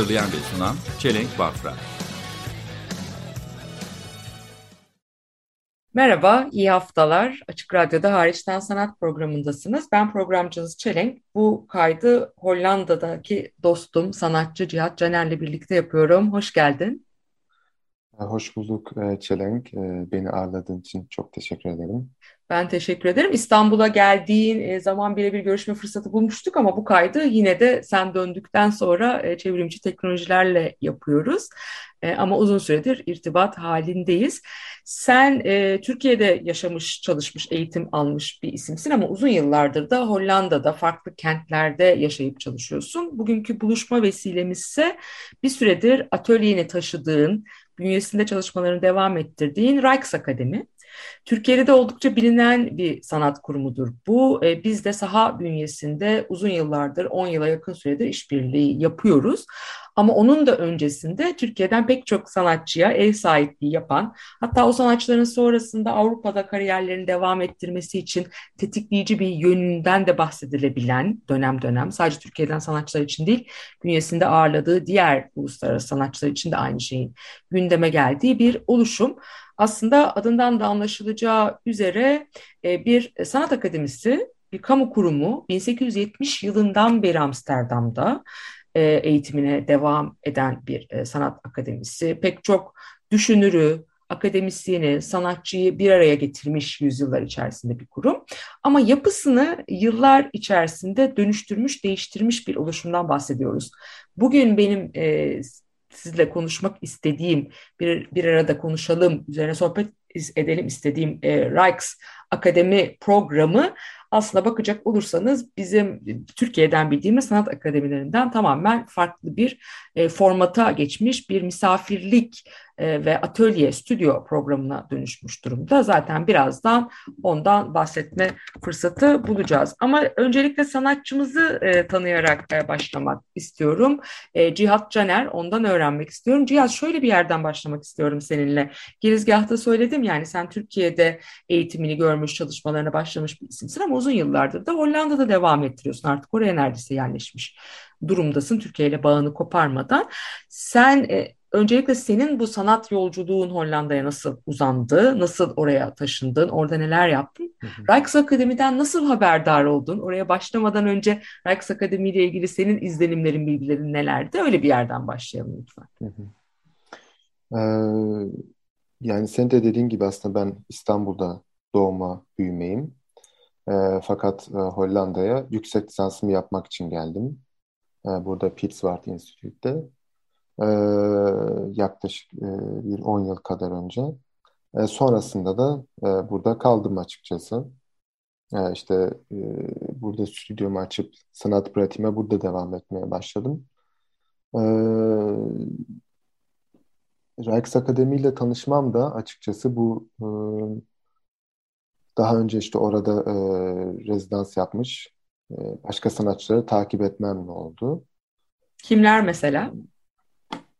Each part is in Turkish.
Hazırlayan ve sunan Çelenk Bafra Merhaba, iyi haftalar. Açık Radyo'da Hariçten Sanat programındasınız. Ben programcınız Çelenk. Bu kaydı Hollanda'daki dostum, sanatçı Cihat Caner'le birlikte yapıyorum. Hoş geldin. Hoş bulduk e, Çelenk. E, Beni ağırladığın için çok teşekkür ederim. Ben teşekkür ederim. İstanbul'a geldiğin e, zaman birebir görüşme fırsatı bulmuştuk ama bu kaydı yine de sen döndükten sonra e, çevrimçi teknolojilerle yapıyoruz. Ama uzun süredir irtibat halindeyiz. Sen Türkiye'de yaşamış, çalışmış, eğitim almış bir isimsin ama uzun yıllardır da Hollanda'da farklı kentlerde yaşayıp çalışıyorsun. Bugünkü buluşma vesilemiz ise bir süredir atölyeni taşıdığın, bünyesinde çalışmalarını devam ettirdiğin Rijksakademi. Türkiye'de de oldukça bilinen bir sanat kurumudur bu. E, biz de saha bünyesinde uzun yıllardır, 10 yıla yakın süredir işbirliği yapıyoruz. Ama onun da öncesinde Türkiye'den pek çok sanatçıya ev sahipliği yapan, hatta o sanatçıların sonrasında Avrupa'da kariyerlerini devam ettirmesi için tetikleyici bir yönünden de bahsedilebilen dönem dönem, sadece Türkiye'den sanatçılar için değil, bünyesinde ağırladığı diğer uluslararası sanatçılar için de aynı şeyin gündeme geldiği bir oluşum. Aslında adından da anlaşılacağı üzere e, bir sanat akademisi, bir kamu kurumu 1870 yılından beri Amsterdam'da e, eğitimine devam eden bir e, sanat akademisi. Pek çok düşünürü, akademisyeni, sanatçıyı bir araya getirmiş yüzyıllar içerisinde bir kurum. Ama yapısını yıllar içerisinde dönüştürmüş, değiştirmiş bir oluşumdan bahsediyoruz. Bugün benim e, sizle konuşmak istediğim, bir, bir arada konuşalım, üzerine sohbet edelim istediğim e, Rijks Akademi programı aslına bakacak olursanız bizim Türkiye'den bildiğimiz sanat akademilerinden tamamen farklı bir e, formata geçmiş bir misafirlik ve atölye, stüdyo programına dönüşmüş durumda. Zaten birazdan ondan bahsetme fırsatı bulacağız. Ama öncelikle sanatçımızı e, tanıyarak e, başlamak istiyorum. E, Cihat Caner, ondan öğrenmek istiyorum. Cihat şöyle bir yerden başlamak istiyorum seninle. Girizgahta söyledim yani sen Türkiye'de eğitimini görmüş, çalışmalarına başlamış bir isimsin ama uzun yıllardır da Hollanda'da devam ettiriyorsun. Artık oraya neredeyse yerleşmiş durumdasın Türkiye ile bağını koparmadan. Sen e, öncelikle senin bu sanat yolculuğun Hollanda'ya nasıl uzandı? Nasıl oraya taşındın? Orada neler yaptın? Rijks Akademi'den nasıl haberdar oldun? Oraya başlamadan önce Rijks Akademi ile ilgili senin izlenimlerin, bilgilerin nelerdi? Öyle bir yerden başlayalım lütfen. Hı hı. Ee, yani sen de dediğin gibi aslında ben İstanbul'da doğma büyümeyim. Ee, fakat e, Hollanda'ya yüksek lisansımı yapmak için geldim. Ee, burada Pietswart Institute'de. Ee, yaklaşık e, bir 10 yıl kadar önce. E, sonrasında da e, burada kaldım açıkçası. E, işte e, burada stüdyomu açıp sanat pratiğime burada devam etmeye başladım. E, Rijks Akademi ile tanışmam da açıkçası bu e, daha önce işte orada e, rezidans yapmış e, başka sanatçıları takip etmemle oldu. Kimler mesela?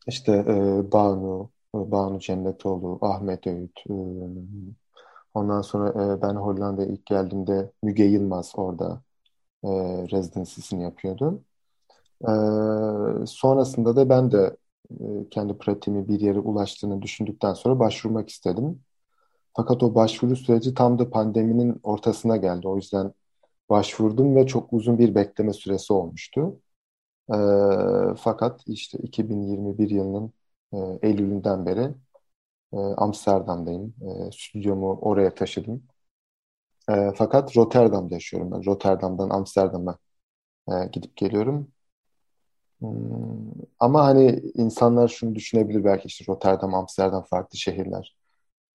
İşte e, Banu, e, Banu Cennetoğlu, Ahmet Öğüt. E, ondan sonra e, ben Hollanda'ya ilk geldiğimde Müge Yılmaz orada e, residency'sini yapıyordu. E, sonrasında da ben de e, kendi pratiğimi bir yere ulaştığını düşündükten sonra başvurmak istedim. Fakat o başvuru süreci tam da pandeminin ortasına geldi. O yüzden başvurdum ve çok uzun bir bekleme süresi olmuştu. E, fakat işte 2021 yılının e, Eylül'ünden beri e, Amsterdam'dayım. E, stüdyomu oraya taşıdım. E, fakat Rotterdam'da yaşıyorum ben. Rotterdam'dan Amsterdam'a e, gidip geliyorum. Hmm, ama hani insanlar şunu düşünebilir belki işte Rotterdam, Amsterdam farklı şehirler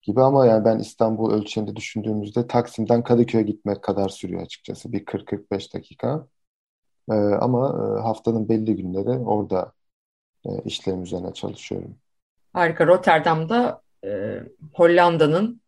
gibi ama yani ben İstanbul ölçeğinde düşündüğümüzde Taksim'den Kadıköy'e gitmek kadar sürüyor açıkçası. Bir 40-45 dakika. Ee, ama e, haftanın belli günleri orada e, işlerim üzerine çalışıyorum. Harika. Rotterdam'da e, Hollanda'nın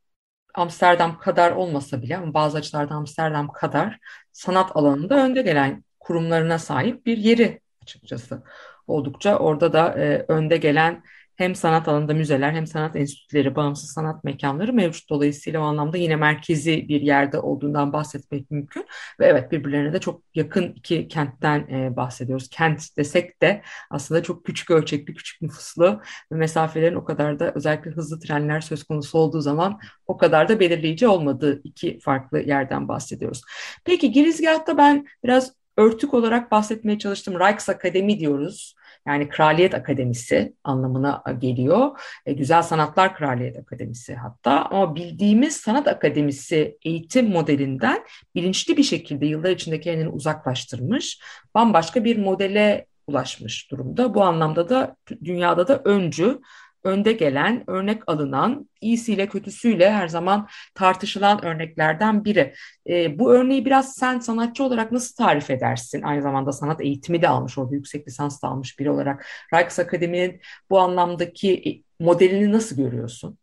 Amsterdam kadar olmasa bile ama bazı açılardan Amsterdam kadar sanat alanında önde gelen kurumlarına sahip bir yeri açıkçası. Oldukça orada da e, önde gelen hem sanat alanında müzeler hem sanat enstitüleri, bağımsız sanat mekanları mevcut. Dolayısıyla o anlamda yine merkezi bir yerde olduğundan bahsetmek mümkün. Ve evet birbirlerine de çok yakın iki kentten e, bahsediyoruz. Kent desek de aslında çok küçük ölçekli, küçük nüfuslu ve mesafelerin o kadar da özellikle hızlı trenler söz konusu olduğu zaman o kadar da belirleyici olmadığı iki farklı yerden bahsediyoruz. Peki girizgahta ben biraz örtük olarak bahsetmeye çalıştım. Rijksakademi diyoruz. Yani Kraliyet Akademisi anlamına geliyor. E, Güzel Sanatlar Kraliyet Akademisi hatta. Ama bildiğimiz Sanat Akademisi eğitim modelinden bilinçli bir şekilde yıllar içinde kendini uzaklaştırmış. Bambaşka bir modele ulaşmış durumda. Bu anlamda da dünyada da öncü önde gelen, örnek alınan, iyisiyle kötüsüyle her zaman tartışılan örneklerden biri. E, bu örneği biraz sen sanatçı olarak nasıl tarif edersin? Aynı zamanda sanat eğitimi de almış, orada yüksek lisans da almış biri olarak. Rijks Akademi'nin bu anlamdaki modelini nasıl görüyorsun?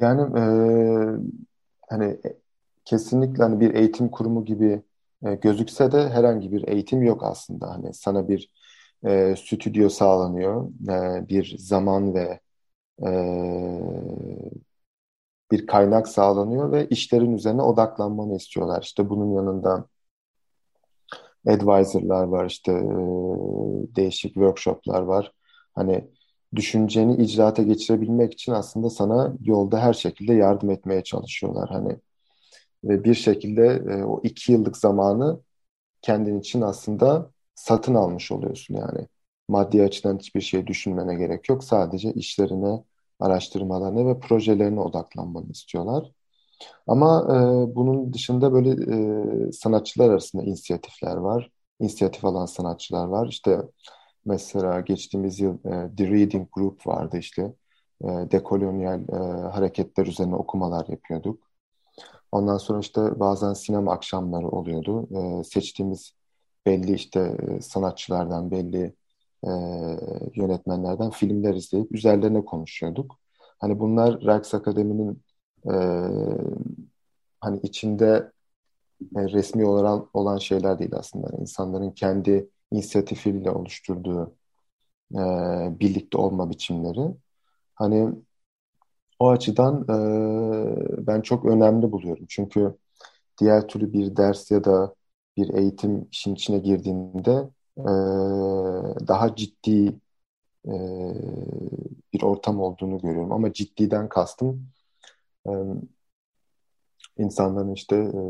Yani e, hani kesinlikle hani bir eğitim kurumu gibi e, gözükse de herhangi bir eğitim yok aslında. Hani sana bir e, stüdyo sağlanıyor, e, bir zaman ve e, bir kaynak sağlanıyor ve işlerin üzerine odaklanmanı istiyorlar. İşte bunun yanında advisor'lar var, işte e, değişik workshop'lar var. Hani düşünceni icraata geçirebilmek için aslında sana yolda her şekilde yardım etmeye çalışıyorlar. Hani ve bir şekilde e, o iki yıllık zamanı kendin için aslında satın almış oluyorsun yani. Maddi açıdan hiçbir şey düşünmene gerek yok. Sadece işlerine, araştırmalarına ve projelerine odaklanmanı istiyorlar. Ama e, bunun dışında böyle e, sanatçılar arasında inisiyatifler var. İnisiyatif alan sanatçılar var. İşte mesela geçtiğimiz yıl e, The Reading Group vardı işte. E, dekolonyal e, hareketler üzerine okumalar yapıyorduk. Ondan sonra işte bazen sinema akşamları oluyordu. E, seçtiğimiz belli işte e, sanatçılardan, belli e, yönetmenlerden filmler izleyip üzerlerine konuşuyorduk. Hani bunlar Rijks Akademi'nin e, hani içinde e, resmi olan, olan şeyler değil aslında. Yani insanların kendi inisiyatifiyle oluşturduğu e, birlikte olma biçimleri. Hani o açıdan e, ben çok önemli buluyorum. Çünkü diğer türlü bir ders ya da bir eğitim işin içine girdiğinde e, daha ciddi e, bir ortam olduğunu görüyorum. Ama ciddiden kastım e, insanların işte e,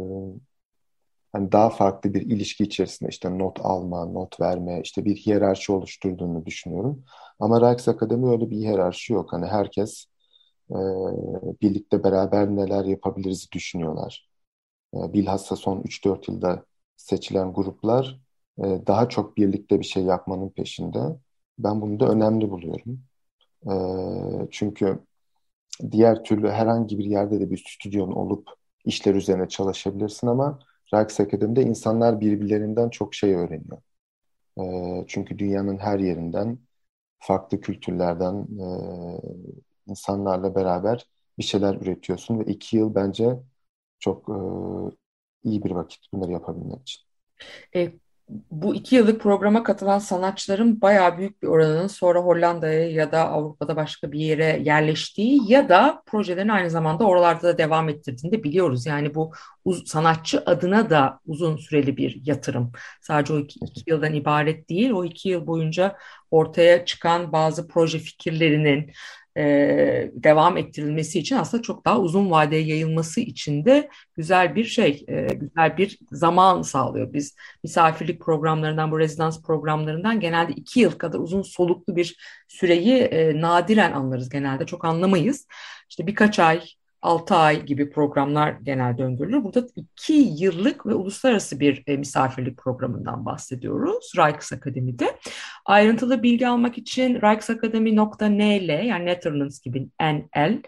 hani daha farklı bir ilişki içerisinde işte not alma, not verme, işte bir hiyerarşi oluşturduğunu düşünüyorum. Ama Rijks Akademi öyle bir hiyerarşi yok. Hani herkes e, birlikte beraber neler yapabiliriz düşünüyorlar. E, bilhassa son 3-4 yılda seçilen gruplar e, daha çok birlikte bir şey yapmanın peşinde. Ben bunu da önemli buluyorum. E, çünkü diğer türlü herhangi bir yerde de bir stüdyon olup işler üzerine çalışabilirsin ama Rijks Akademi'de insanlar birbirlerinden çok şey öğreniyor. E, çünkü dünyanın her yerinden, farklı kültürlerden insanlarla beraber bir şeyler üretiyorsun ve iki yıl bence çok iyi bir vakit bunları yapabilmek için. E, bu iki yıllık programa katılan sanatçıların bayağı büyük bir oranının sonra Hollanda'ya ya da Avrupa'da başka bir yere yerleştiği ya da projelerini aynı zamanda oralarda da devam ettirdiğini de biliyoruz. Yani bu sanatçı adına da uzun süreli bir yatırım. Sadece o iki, iki yıldan ibaret değil. O iki yıl boyunca ortaya çıkan bazı proje fikirlerinin, e, devam ettirilmesi için aslında çok daha uzun vadeye yayılması için de güzel bir şey, e, güzel bir zaman sağlıyor. Biz misafirlik programlarından, bu rezidans programlarından genelde iki yıl kadar uzun soluklu bir süreyi e, nadiren anlarız genelde. Çok anlamayız. İşte birkaç ay, 6 ay gibi programlar genelde öngörülür. Burada 2 yıllık ve uluslararası bir misafirlik programından bahsediyoruz Rijks Akademi'de. Ayrıntılı bilgi almak için rijksakademi.nl yani Netherlands gibi NL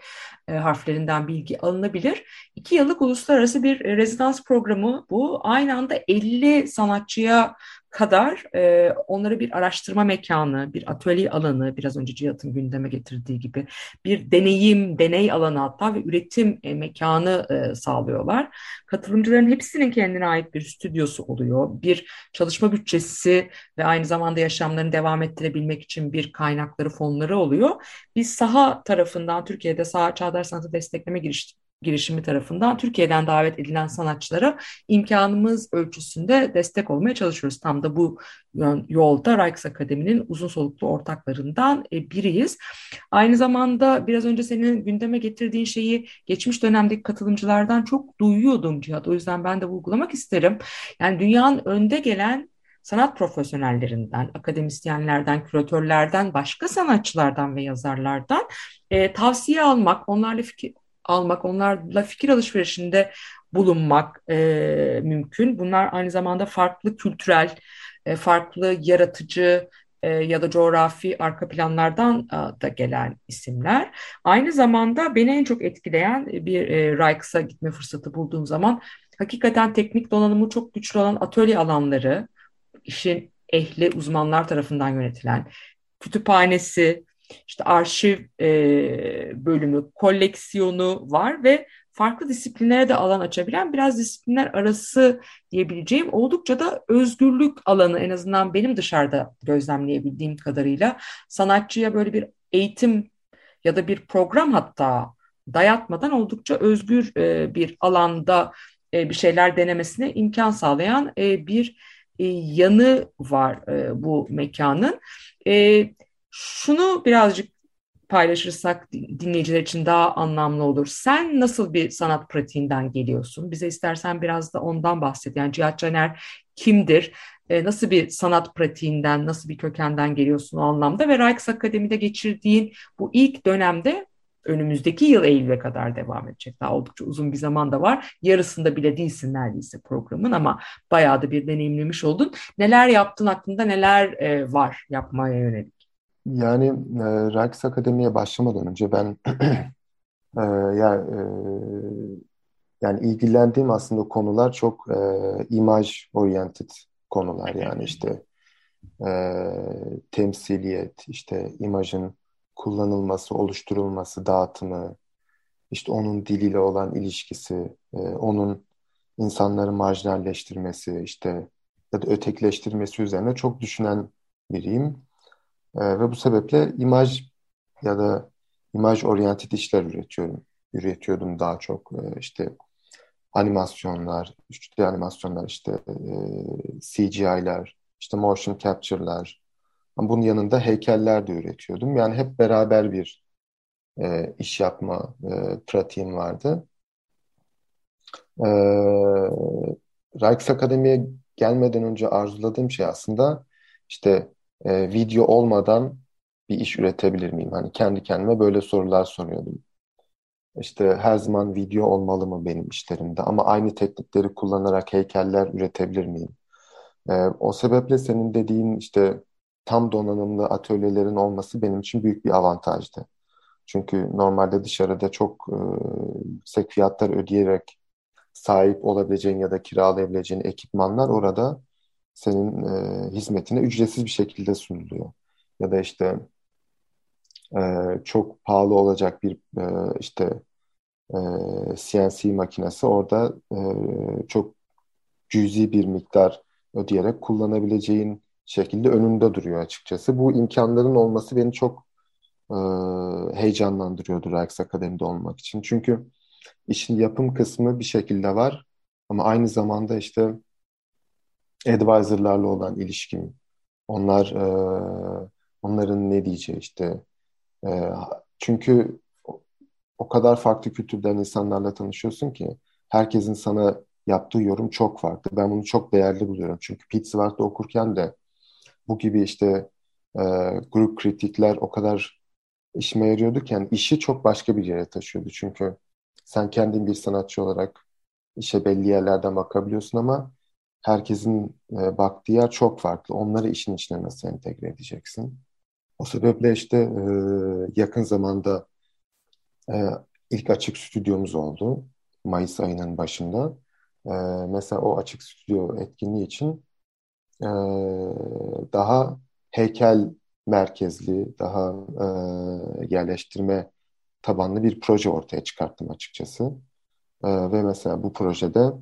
e, harflerinden bilgi alınabilir. 2 yıllık uluslararası bir e, rezidans programı bu. Aynı anda 50 sanatçıya kadar e, onlara bir araştırma mekanı, bir atölye alanı, biraz önce Cihat'ın gündeme getirdiği gibi bir deneyim, deney alanı hatta ve üretim e, mekanı e, sağlıyorlar. Katılımcıların hepsinin kendine ait bir stüdyosu oluyor, bir çalışma bütçesi ve aynı zamanda yaşamlarını devam ettirebilmek için bir kaynakları, fonları oluyor. Biz saha tarafından Türkiye'de saha çağdaş sanatı destekleme giriş, girişimi tarafından Türkiye'den davet edilen sanatçılara imkanımız ölçüsünde destek olmaya çalışıyoruz. Tam da bu yolda Rijks Akademi'nin uzun soluklu ortaklarından e, biriyiz. Aynı zamanda biraz önce senin gündeme getirdiğin şeyi geçmiş dönemdeki katılımcılardan çok duyuyordum Cihat. O yüzden ben de vurgulamak isterim. Yani dünyanın önde gelen sanat profesyonellerinden, akademisyenlerden, küratörlerden, başka sanatçılardan ve yazarlardan e, tavsiye almak, onlarla fikir, almak, onlarla fikir alışverişinde bulunmak e, mümkün. Bunlar aynı zamanda farklı kültürel, e, farklı yaratıcı e, ya da coğrafi arka planlardan e, da gelen isimler. Aynı zamanda beni en çok etkileyen bir e, Rijks'a gitme fırsatı bulduğum zaman hakikaten teknik donanımı çok güçlü olan atölye alanları, işin ehli uzmanlar tarafından yönetilen kütüphanesi, işte arşiv e, bölümü, koleksiyonu var ve farklı disiplinlere de alan açabilen biraz disiplinler arası diyebileceğim oldukça da özgürlük alanı en azından benim dışarıda gözlemleyebildiğim kadarıyla sanatçıya böyle bir eğitim ya da bir program hatta dayatmadan oldukça özgür e, bir alanda e, bir şeyler denemesine imkan sağlayan e, bir e, yanı var e, bu mekanın. E, şunu birazcık paylaşırsak dinleyiciler için daha anlamlı olur. Sen nasıl bir sanat pratiğinden geliyorsun? Bize istersen biraz da ondan bahset. Yani Cihat Caner kimdir? E, nasıl bir sanat pratiğinden, nasıl bir kökenden geliyorsun o anlamda? Ve Rijks Akademi'de geçirdiğin bu ilk dönemde önümüzdeki yıl Eylül'e kadar devam edecek. Daha oldukça uzun bir zaman da var. Yarısında bile değilsin neredeyse programın ama bayağı da bir deneyimlemiş oldun. Neler yaptın aklında neler e, var yapmaya yönelik? Yani e, Rijks Akademi'ye başlamadan önce ben e, yani, e, yani ilgilendiğim aslında konular çok e, imaj oriented konular yani işte e, temsiliyet, işte imajın kullanılması, oluşturulması, dağıtımı, işte onun diliyle olan ilişkisi, e, onun insanları marjinalleştirmesi, işte ya da ötekileştirmesi üzerine çok düşünen biriyim. E, ve bu sebeple imaj ya da imaj oryanted işler üretiyorum. Üretiyordum daha çok. E, işte animasyonlar, 3D animasyonlar, işte e, CGI'ler, işte motion capture'lar. Bunun yanında heykeller de üretiyordum. Yani hep beraber bir e, iş yapma e, pratiğim vardı. E, Rijks Akademi'ye gelmeden önce arzuladığım şey aslında işte e, video olmadan bir iş üretebilir miyim? Hani kendi kendime böyle sorular soruyordum. İşte her zaman video olmalı mı benim işlerimde? Ama aynı teknikleri kullanarak heykeller üretebilir miyim? E, o sebeple senin dediğin işte tam donanımlı atölyelerin olması benim için büyük bir avantajdı. Çünkü normalde dışarıda çok e, yüksek fiyatlar ödeyerek sahip olabileceğin ya da kiralayabileceğin ekipmanlar orada senin e, hizmetine ücretsiz bir şekilde sunuluyor. Ya da işte e, çok pahalı olacak bir e, işte e, CNC makinesi orada e, çok cüzi bir miktar ödeyerek kullanabileceğin şekilde önünde duruyor açıkçası. Bu imkanların olması beni çok e, heyecanlandırıyordu Rijks Akademi'de olmak için. Çünkü işin yapım kısmı bir şekilde var ama aynı zamanda işte advisor'larla olan ilişkim, onlar e, onların ne diyeceği işte e, çünkü o kadar farklı kültürden insanlarla tanışıyorsun ki herkesin sana yaptığı yorum çok farklı. Ben bunu çok değerli buluyorum. Çünkü Pizzawag'da okurken de bu gibi işte e, grup kritikler o kadar işime yarıyordu ki yani işi çok başka bir yere taşıyordu. Çünkü sen kendin bir sanatçı olarak işe belli yerlerden bakabiliyorsun ama herkesin e, baktığı yer çok farklı. Onları işin içine nasıl entegre edeceksin? O sebeple işte e, yakın zamanda e, ilk açık stüdyomuz oldu. Mayıs ayının başında. E, mesela o açık stüdyo etkinliği için e, daha heykel merkezli, daha e, yerleştirme tabanlı bir proje ortaya çıkarttım açıkçası. E, ve mesela bu projede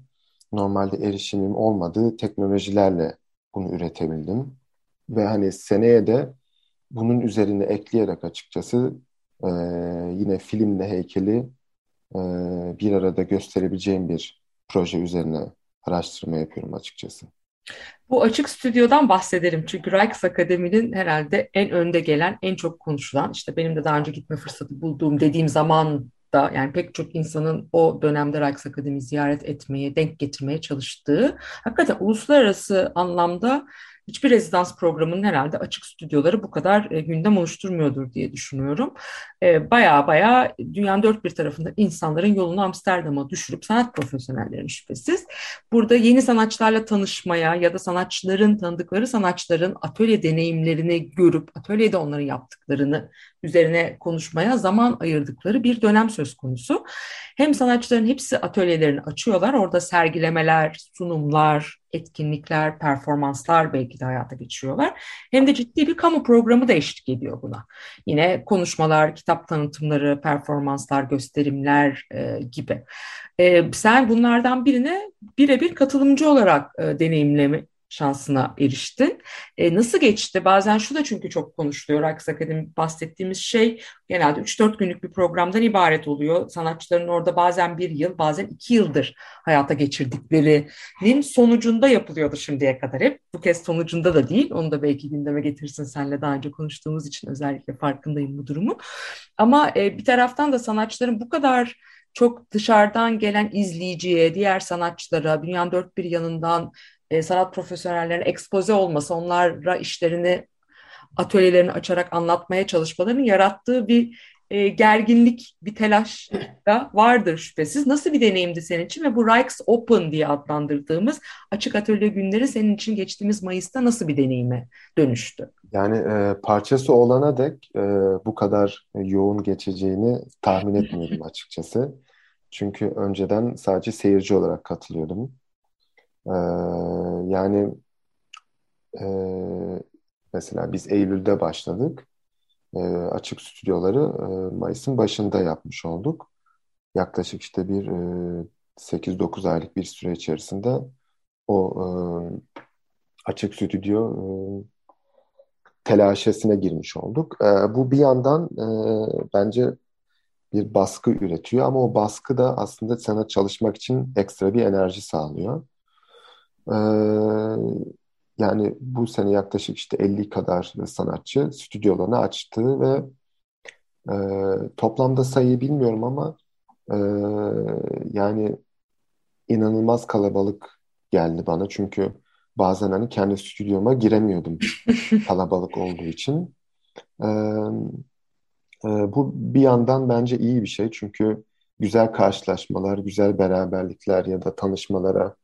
normalde erişimim olmadığı teknolojilerle bunu üretebildim. Ve hani seneye de bunun üzerine ekleyerek açıkçası e, yine filmle heykeli e, bir arada gösterebileceğim bir proje üzerine araştırma yapıyorum açıkçası. Bu açık stüdyodan bahsedelim. Çünkü Rijks Akademi'nin herhalde en önde gelen, en çok konuşulan, işte benim de daha önce gitme fırsatı bulduğum dediğim zaman da yani pek çok insanın o dönemde Rijks Akademi ziyaret etmeye, denk getirmeye çalıştığı hakikaten uluslararası anlamda hiçbir rezidans programının herhalde açık stüdyoları bu kadar e, gündem oluşturmuyordur diye düşünüyorum. E, baya baya dünyanın dört bir tarafında insanların yolunu Amsterdam'a düşürüp sanat profesyonellerinin şüphesiz burada yeni sanatçılarla tanışmaya ya da sanatçıların tanıdıkları sanatçıların atölye deneyimlerini görüp atölyede onların yaptıklarını üzerine konuşmaya zaman ayırdıkları bir dönem söz konusu. Hem sanatçıların hepsi atölyelerini açıyorlar. Orada sergilemeler, sunumlar, etkinlikler, performanslar belki de hayata geçiriyorlar. Hem de ciddi bir kamu programı da eşlik ediyor buna. Yine konuşmalar, kitap tanıtımları, performanslar, gösterimler e, gibi. E, sen bunlardan birine birebir katılımcı olarak e, deneyimleme, şansına eriştin. E, nasıl geçti? Bazen şu da çünkü çok konuşuluyor. Aks Akademi bahsettiğimiz şey genelde 3-4 günlük bir programdan ibaret oluyor. Sanatçıların orada bazen bir yıl, bazen iki yıldır hayata geçirdiklerinin sonucunda yapılıyordu şimdiye kadar hep. Bu kez sonucunda da değil. Onu da belki gündeme getirsin senle daha önce konuştuğumuz için özellikle farkındayım bu durumu. Ama e, bir taraftan da sanatçıların bu kadar çok dışarıdan gelen izleyiciye, diğer sanatçılara, dünyanın dört bir yanından e, sanat profesyonellerine ekspoze olması, onlara işlerini, atölyelerini açarak anlatmaya çalışmalarının yarattığı bir e, gerginlik, bir telaş da vardır şüphesiz. Nasıl bir deneyimdi senin için ve bu Rijks Open diye adlandırdığımız açık atölye günleri senin için geçtiğimiz Mayıs'ta nasıl bir deneyime dönüştü? Yani e, parçası olana dek e, bu kadar yoğun geçeceğini tahmin etmiyordum açıkçası. Çünkü önceden sadece seyirci olarak katılıyordum. Ee, yani e, mesela biz Eylül'de başladık. E, açık stüdyoları e, Mayıs'ın başında yapmış olduk. Yaklaşık işte bir e, 8-9 aylık bir süre içerisinde o e, açık stüdyo e, telaşesine girmiş olduk. E, bu bir yandan e, bence bir baskı üretiyor ama o baskı da aslında sana çalışmak için ekstra bir enerji sağlıyor. Ee, yani bu sene yaklaşık işte 50 kadar sanatçı stüdyolarını açtı ve e, toplamda sayıyı bilmiyorum ama e, yani inanılmaz kalabalık geldi bana çünkü bazen hani kendi stüdyoma giremiyordum kalabalık olduğu için. E, e, bu bir yandan bence iyi bir şey çünkü güzel karşılaşmalar, güzel beraberlikler ya da tanışmalara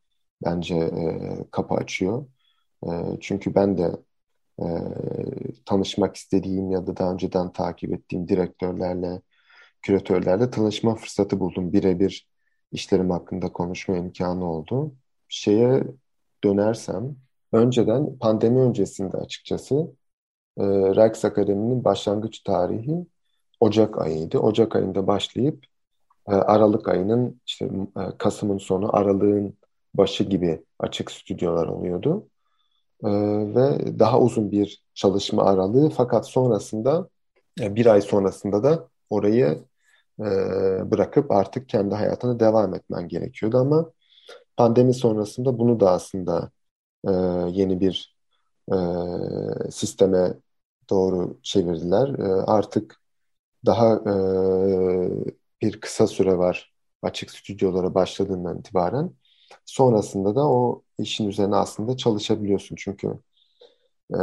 bence e, kapı açıyor. E, çünkü ben de e, tanışmak istediğim ya da daha önceden takip ettiğim direktörlerle, küratörlerle tanışma fırsatı buldum. Birebir işlerim hakkında konuşma imkanı oldu. Şeye dönersem, önceden pandemi öncesinde açıkçası e, Rex Akademi'nin başlangıç tarihi Ocak ayıydı. Ocak ayında başlayıp e, Aralık ayının işte e, Kasım'ın sonu, Aralık'ın başı gibi açık stüdyolar oluyordu. E, ve daha uzun bir çalışma aralığı fakat sonrasında bir ay sonrasında da orayı bırakıp artık kendi hayatına devam etmen gerekiyordu ama pandemi sonrasında bunu da aslında yeni bir sisteme doğru çevirdiler. artık daha e, bir kısa süre var açık stüdyolara başladığından itibaren. Sonrasında da o işin üzerine aslında çalışabiliyorsun. Çünkü e,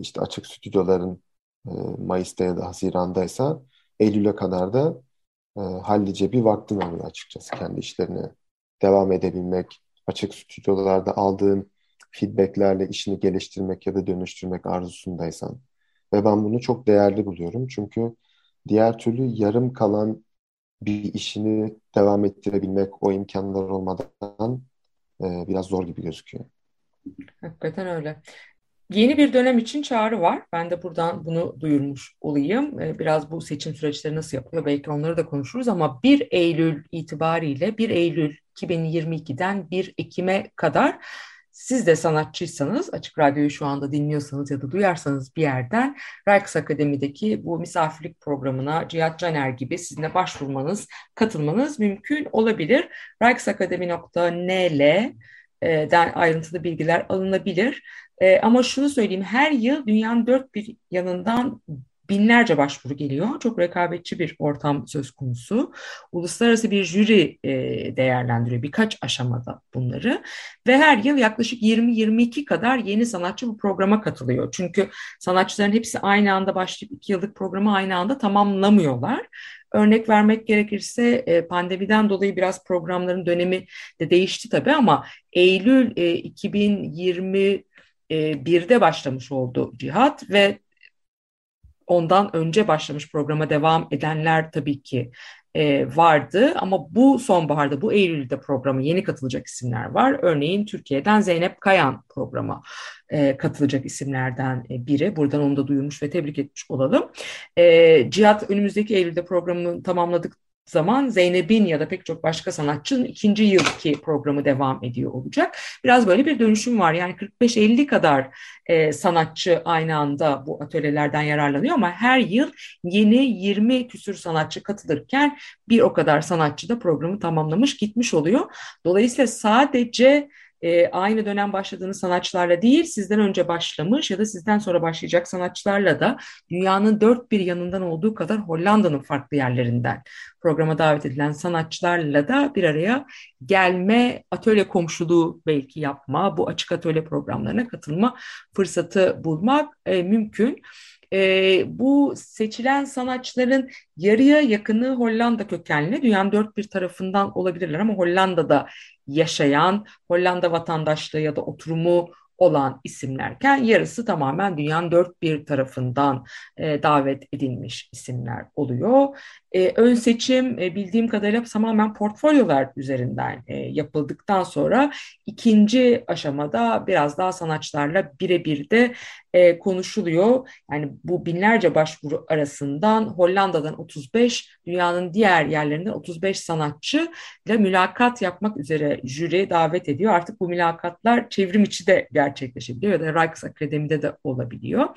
işte açık stüdyoların e, Mayıs'ta ya da Haziran'daysa Eylül'e kadar da e, hallice bir vaktin oluyor açıkçası kendi işlerine devam edebilmek, açık stüdyolarda aldığın feedbacklerle işini geliştirmek ya da dönüştürmek arzusundaysan. Ve ben bunu çok değerli buluyorum. Çünkü Diğer türlü yarım kalan bir işini devam ettirebilmek o imkanlar olmadan e, biraz zor gibi gözüküyor. Hakikaten öyle. Yeni bir dönem için çağrı var. Ben de buradan bunu duyurmuş olayım. Ee, Biraz bu seçim süreçleri nasıl yapılıyor belki onları da konuşuruz ama 1 Eylül itibariyle 1 Eylül 2022'den 1 Ekim'e kadar siz de sanatçıysanız, Açık Radyo'yu şu anda dinliyorsanız ya da duyarsanız bir yerden Rijks Akademi'deki bu misafirlik programına Cihat Caner gibi sizinle başvurmanız, katılmanız mümkün olabilir. rijksakademi.nl den ayrıntılı bilgiler alınabilir. E, ama şunu söyleyeyim, her yıl dünyanın dört bir yanından binlerce başvuru geliyor. Çok rekabetçi bir ortam söz konusu. Uluslararası bir jüri e, değerlendiriyor birkaç aşamada bunları. Ve her yıl yaklaşık 20-22 kadar yeni sanatçı bu programa katılıyor. Çünkü sanatçıların hepsi aynı anda başlayıp iki yıllık programı aynı anda tamamlamıyorlar. Örnek vermek gerekirse e, pandemiden dolayı biraz programların dönemi de değişti tabii ama Eylül e, 2021'de başlamış oldu Cihat ve ondan önce başlamış programa devam edenler tabii ki e, vardı ama bu sonbaharda, bu Eylül'de programa yeni katılacak isimler var. Örneğin Türkiye'den Zeynep Kayan programa e, katılacak isimlerden e, biri. Buradan onu da duyurmuş ve tebrik etmiş olalım. E, Cihat önümüzdeki Eylül'de programını tamamladık zaman Zeynep'in ya da pek çok başka sanatçının ikinci yılki programı devam ediyor olacak. Biraz böyle bir dönüşüm var. Yani 45-50 kadar e, sanatçı aynı anda bu atölyelerden yararlanıyor ama her yıl yeni 20 küsür sanatçı katılırken bir o kadar sanatçı da programı tamamlamış gitmiş oluyor. Dolayısıyla sadece e, aynı dönem başladığınız sanatçılarla değil, sizden önce başlamış ya da sizden sonra başlayacak sanatçılarla da dünyanın dört bir yanından olduğu kadar Hollanda'nın farklı yerlerinden programa davet edilen sanatçılarla da bir araya gelme, atölye komşuluğu belki yapma, bu açık atölye programlarına katılma fırsatı bulmak e, mümkün. E, bu seçilen sanatçıların yarıya yakını Hollanda kökenli. Dünyanın dört bir tarafından olabilirler ama Hollanda'da yaşayan, Hollanda vatandaşlığı ya da oturumu olan isimlerken yarısı tamamen dünyanın dört bir tarafından e, davet edilmiş isimler oluyor. E, ön seçim e, bildiğim kadarıyla tamamen portfolyolar üzerinden e, yapıldıktan sonra ikinci aşamada biraz daha sanatçılarla birebir de e, konuşuluyor. Yani bu binlerce başvuru arasından Hollanda'dan 35, dünyanın diğer yerlerinden 35 sanatçı ile mülakat yapmak üzere jüri davet ediyor. Artık bu mülakatlar çevrim içi de gerçekleşebiliyor ya da Rijks Akademi'de de olabiliyor.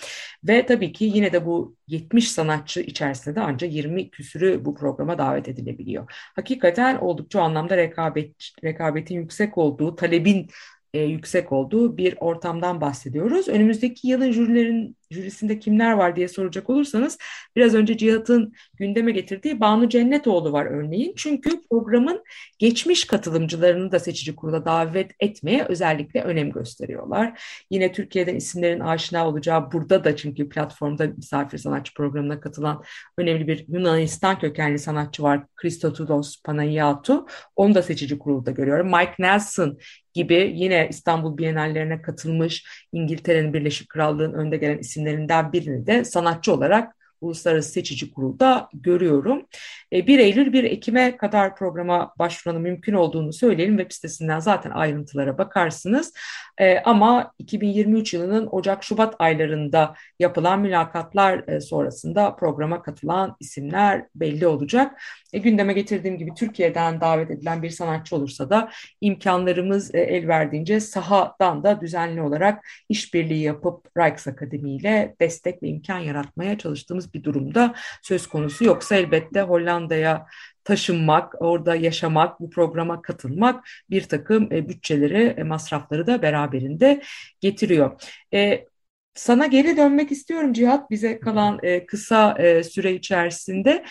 Ve tabii ki yine de bu 70 sanatçı içerisinde de ancak 20 küsürü bu programa davet edilebiliyor. Hakikaten oldukça anlamda rekabet, rekabetin yüksek olduğu, talebin e, yüksek olduğu bir ortamdan bahsediyoruz. Önümüzdeki yılın jürilerin jürisinde kimler var diye soracak olursanız biraz önce Cihat'ın gündeme getirdiği Banu Cennetoğlu var örneğin. Çünkü programın geçmiş katılımcılarını da seçici kurula davet etmeye özellikle önem gösteriyorlar. Yine Türkiye'den isimlerin aşina olacağı burada da çünkü platformda misafir sanatçı programına katılan önemli bir Yunanistan kökenli sanatçı var. Christotoulos Panayiatou. Onu da seçici kurulda görüyorum. Mike Nelson gibi yine İstanbul Bienallerine katılmış İngiltere'nin Birleşik Krallığı'nın önde gelen isimlerinden birini de sanatçı olarak Uluslararası Seçici Kurul'da görüyorum. 1 e, Eylül 1 Ekim'e kadar programa başvuranın mümkün olduğunu söyleyelim. Web sitesinden zaten ayrıntılara bakarsınız. E, ama 2023 yılının Ocak-Şubat aylarında yapılan mülakatlar e, sonrasında programa katılan isimler belli olacak. gündeme getirdiğim gibi Türkiye'den davet edilen bir sanatçı olursa da imkanlarımız el verdiğince sahadan da düzenli olarak işbirliği yapıp Rijks Akademi ile destek ve imkan yaratmaya çalıştığımız bir durumda söz konusu. Yoksa elbette Hollanda'ya taşınmak, orada yaşamak, bu programa katılmak bir takım e, bütçeleri, e, masrafları da beraberinde getiriyor. E, sana geri dönmek istiyorum Cihat, bize kalan kısa süre içerisinde.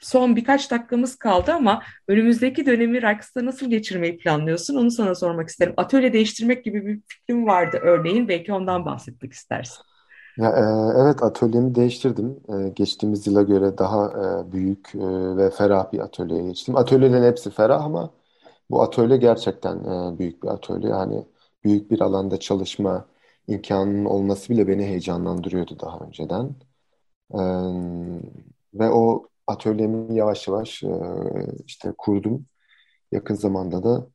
Son birkaç dakikamız kaldı ama önümüzdeki dönemi Raks'ta nasıl geçirmeyi planlıyorsun? Onu sana sormak isterim. Atölye değiştirmek gibi bir fikrim vardı örneğin. Belki ondan bahsetmek istersin. Ya, e, evet atölyemi değiştirdim. E, geçtiğimiz yıla göre daha e, büyük ve ferah bir atölyeye geçtim. Atölyelerin hepsi ferah ama bu atölye gerçekten büyük bir atölye. Yani büyük bir alanda çalışma imkanının olması bile beni heyecanlandırıyordu daha önceden. Ve o atölyemi yavaş yavaş işte kurdum. Yakın zamanda da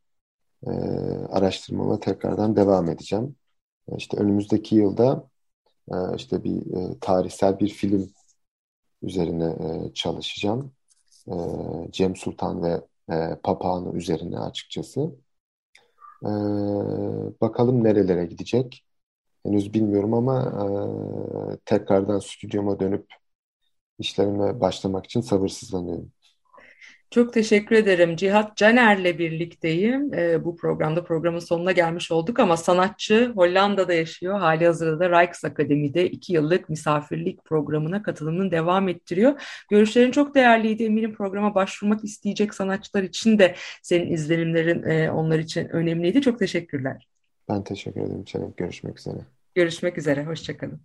araştırmama tekrardan devam edeceğim. İşte önümüzdeki yılda işte bir e, tarihsel bir film üzerine e, çalışacağım. E, Cem Sultan ve e, Papağanı üzerine açıkçası. E, bakalım nerelere gidecek. Henüz bilmiyorum ama tekrardan stüdyoma dönüp işlerime başlamak için sabırsızlanıyorum. Çok teşekkür ederim. Cihat Caner'le birlikteyim. E, bu programda programın sonuna gelmiş olduk ama sanatçı Hollanda'da yaşıyor. Hali hazırda da Rijksakademi'de iki yıllık misafirlik programına katılımını devam ettiriyor. Görüşlerin çok değerliydi. Eminim programa başvurmak isteyecek sanatçılar için de senin izlenimlerin e, onlar için önemliydi. Çok teşekkürler. Ben teşekkür ederim Çelenk. Görüşmek üzere. Görüşmek üzere. Hoşçakalın.